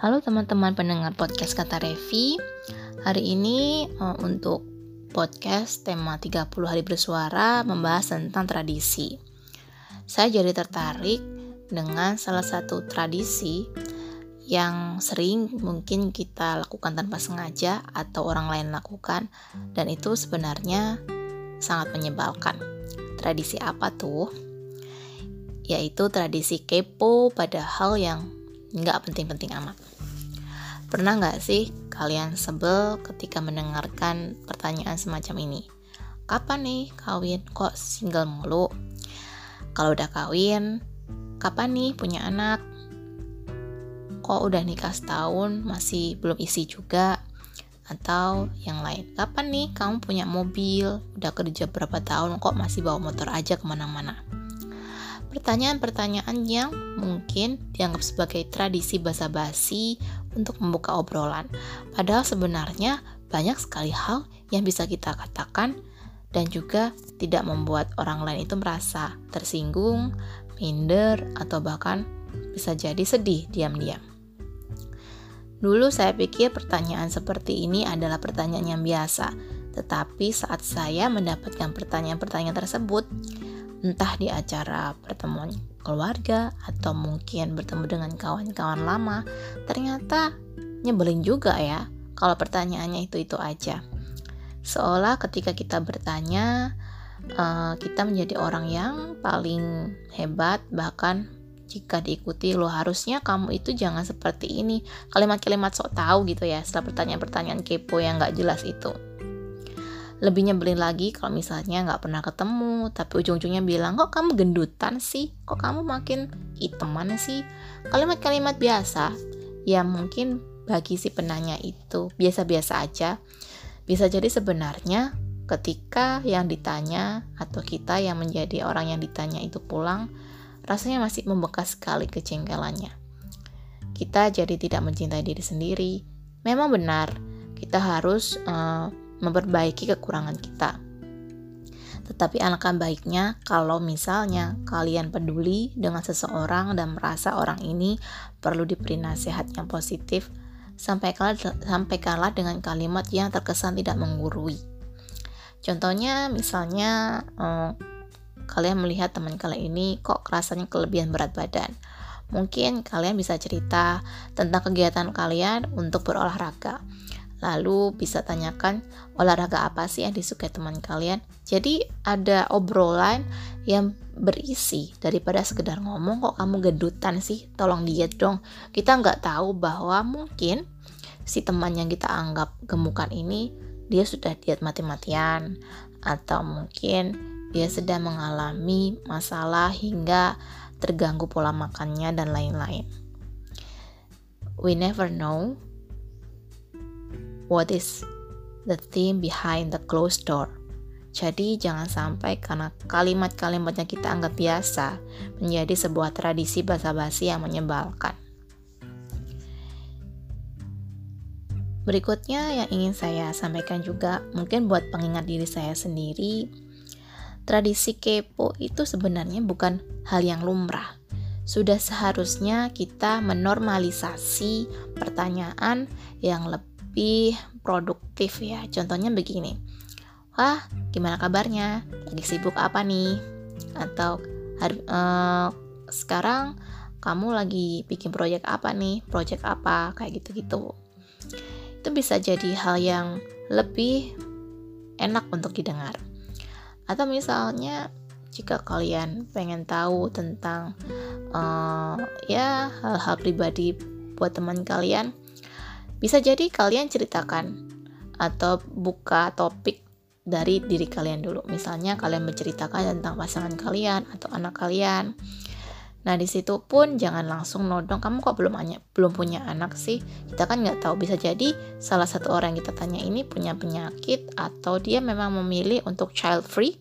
Halo teman-teman pendengar podcast Kata Revi. Hari ini uh, untuk podcast tema 30 hari bersuara membahas tentang tradisi. Saya jadi tertarik dengan salah satu tradisi yang sering mungkin kita lakukan tanpa sengaja atau orang lain lakukan dan itu sebenarnya sangat menyebalkan. Tradisi apa tuh? yaitu tradisi kepo pada hal yang nggak penting-penting amat. Pernah nggak sih kalian sebel ketika mendengarkan pertanyaan semacam ini? Kapan nih kawin? Kok single mulu? Kalau udah kawin, kapan nih punya anak? Kok udah nikah setahun masih belum isi juga? Atau yang lain, kapan nih kamu punya mobil? Udah kerja berapa tahun kok masih bawa motor aja ke mana-mana? Pertanyaan-pertanyaan yang mungkin dianggap sebagai tradisi basa-basi untuk membuka obrolan. Padahal sebenarnya banyak sekali hal yang bisa kita katakan dan juga tidak membuat orang lain itu merasa tersinggung, minder, atau bahkan bisa jadi sedih diam-diam. Dulu saya pikir pertanyaan seperti ini adalah pertanyaan yang biasa, tetapi saat saya mendapatkan pertanyaan-pertanyaan tersebut, entah di acara pertemuan keluarga atau mungkin bertemu dengan kawan-kawan lama, ternyata nyebelin juga ya kalau pertanyaannya itu-itu aja. Seolah ketika kita bertanya, uh, kita menjadi orang yang paling hebat, bahkan jika diikuti lo harusnya kamu itu jangan seperti ini kalimat-kalimat sok tahu gitu ya setelah pertanyaan-pertanyaan kepo yang gak jelas itu lebih nyebelin lagi kalau misalnya nggak pernah ketemu tapi ujung-ujungnya bilang kok kamu gendutan sih? Kok kamu makin hitaman sih? Kalimat-kalimat biasa yang mungkin bagi si penanya itu biasa-biasa aja. Bisa jadi sebenarnya ketika yang ditanya atau kita yang menjadi orang yang ditanya itu pulang rasanya masih membekas sekali kejengkelannya. Kita jadi tidak mencintai diri sendiri. Memang benar kita harus uh, memperbaiki kekurangan kita. Tetapi alangkah baiknya kalau misalnya kalian peduli dengan seseorang dan merasa orang ini perlu diberi nasihat yang positif, sampaikanlah, dengan kalimat yang terkesan tidak menggurui. Contohnya misalnya eh, kalian melihat teman kalian ini kok rasanya kelebihan berat badan. Mungkin kalian bisa cerita tentang kegiatan kalian untuk berolahraga Lalu bisa tanyakan olahraga apa sih yang disukai teman kalian. Jadi ada obrolan yang berisi daripada sekedar ngomong kok kamu gedutan sih, tolong diet dong. Kita nggak tahu bahwa mungkin si teman yang kita anggap gemukan ini dia sudah diet mati-matian atau mungkin dia sedang mengalami masalah hingga terganggu pola makannya dan lain-lain. We never know what is the theme behind the closed door. Jadi jangan sampai karena kalimat-kalimat yang kita anggap biasa menjadi sebuah tradisi basa-basi yang menyebalkan. Berikutnya yang ingin saya sampaikan juga mungkin buat pengingat diri saya sendiri, tradisi kepo itu sebenarnya bukan hal yang lumrah. Sudah seharusnya kita menormalisasi pertanyaan yang lebih lebih produktif ya. Contohnya begini. Wah, gimana kabarnya? Lagi sibuk apa nih? Atau uh, sekarang kamu lagi bikin proyek apa nih? Proyek apa? Kayak gitu-gitu. Itu bisa jadi hal yang lebih enak untuk didengar. Atau misalnya jika kalian pengen tahu tentang uh, ya hal-hal pribadi buat teman kalian, bisa jadi kalian ceritakan atau buka topik dari diri kalian dulu. Misalnya kalian menceritakan tentang pasangan kalian atau anak kalian. Nah di situ pun jangan langsung nodong kamu kok belum hanya belum punya anak sih. Kita kan nggak tahu bisa jadi salah satu orang yang kita tanya ini punya penyakit atau dia memang memilih untuk child free.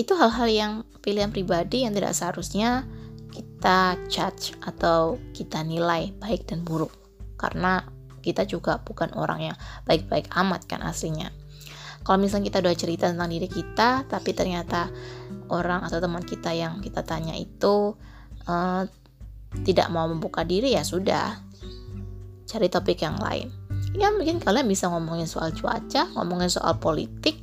Itu hal-hal yang pilihan pribadi yang tidak seharusnya kita judge atau kita nilai baik dan buruk karena kita juga bukan orang yang baik-baik amat kan aslinya. Kalau misalnya kita udah cerita tentang diri kita tapi ternyata orang atau teman kita yang kita tanya itu uh, tidak mau membuka diri ya sudah cari topik yang lain. Ya mungkin kalian bisa ngomongin soal cuaca ngomongin soal politik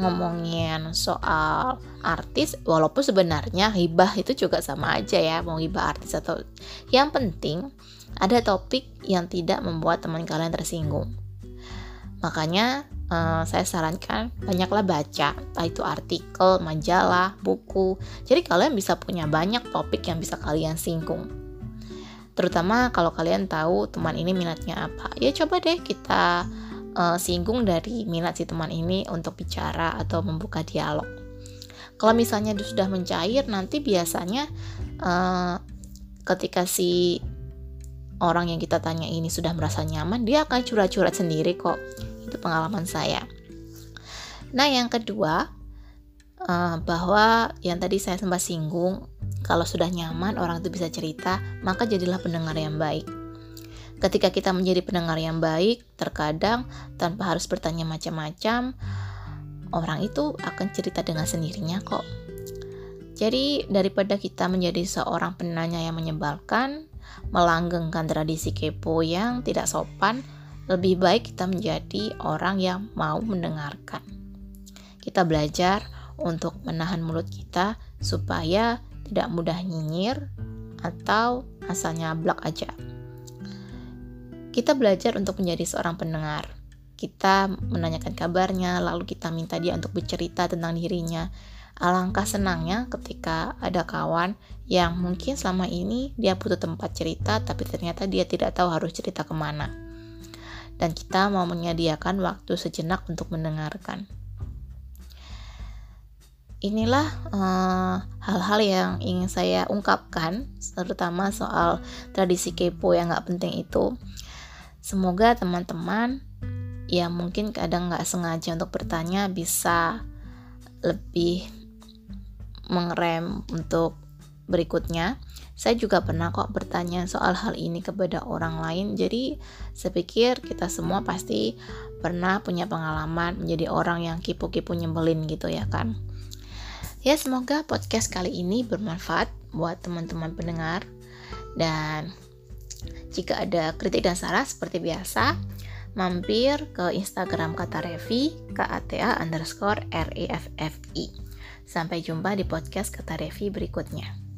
ngomongin soal artis walaupun sebenarnya hibah itu juga sama aja ya mau hibah artis atau yang penting ada topik yang tidak membuat teman kalian tersinggung. Makanya uh, saya sarankan banyaklah baca entah itu artikel majalah buku. Jadi kalian bisa punya banyak topik yang bisa kalian singgung. Terutama kalau kalian tahu teman ini minatnya apa. Ya coba deh kita uh, singgung dari minat si teman ini untuk bicara atau membuka dialog. Kalau misalnya sudah mencair, nanti biasanya uh, ketika si orang yang kita tanya ini sudah merasa nyaman, dia akan curhat-curhat sendiri kok. Itu pengalaman saya. Nah, yang kedua, uh, bahwa yang tadi saya sempat singgung, kalau sudah nyaman orang itu bisa cerita, maka jadilah pendengar yang baik. Ketika kita menjadi pendengar yang baik, terkadang tanpa harus bertanya macam-macam, orang itu akan cerita dengan sendirinya kok. Jadi, daripada kita menjadi seorang penanya yang menyebalkan, melanggengkan tradisi kepo yang tidak sopan, lebih baik kita menjadi orang yang mau mendengarkan. Kita belajar untuk menahan mulut kita supaya tidak mudah nyinyir atau asalnya blak aja. Kita belajar untuk menjadi seorang pendengar. Kita menanyakan kabarnya, lalu kita minta dia untuk bercerita tentang dirinya. Alangkah senangnya ketika ada kawan yang mungkin selama ini dia butuh tempat cerita, tapi ternyata dia tidak tahu harus cerita ke mana. Dan kita mau menyediakan waktu sejenak untuk mendengarkan inilah eh, hal-hal yang ingin saya ungkapkan, terutama soal tradisi kepo yang nggak penting itu. Semoga teman-teman yang mungkin kadang nggak sengaja untuk bertanya bisa lebih mengerem untuk berikutnya. Saya juga pernah kok bertanya soal hal ini kepada orang lain. Jadi saya pikir kita semua pasti pernah punya pengalaman menjadi orang yang kipu-kipu nyebelin gitu ya kan. Ya semoga podcast kali ini bermanfaat buat teman-teman pendengar dan jika ada kritik dan saran seperti biasa, mampir ke Instagram kata Revi, KATA underscore REFFI. Sampai jumpa di podcast kata Revi berikutnya.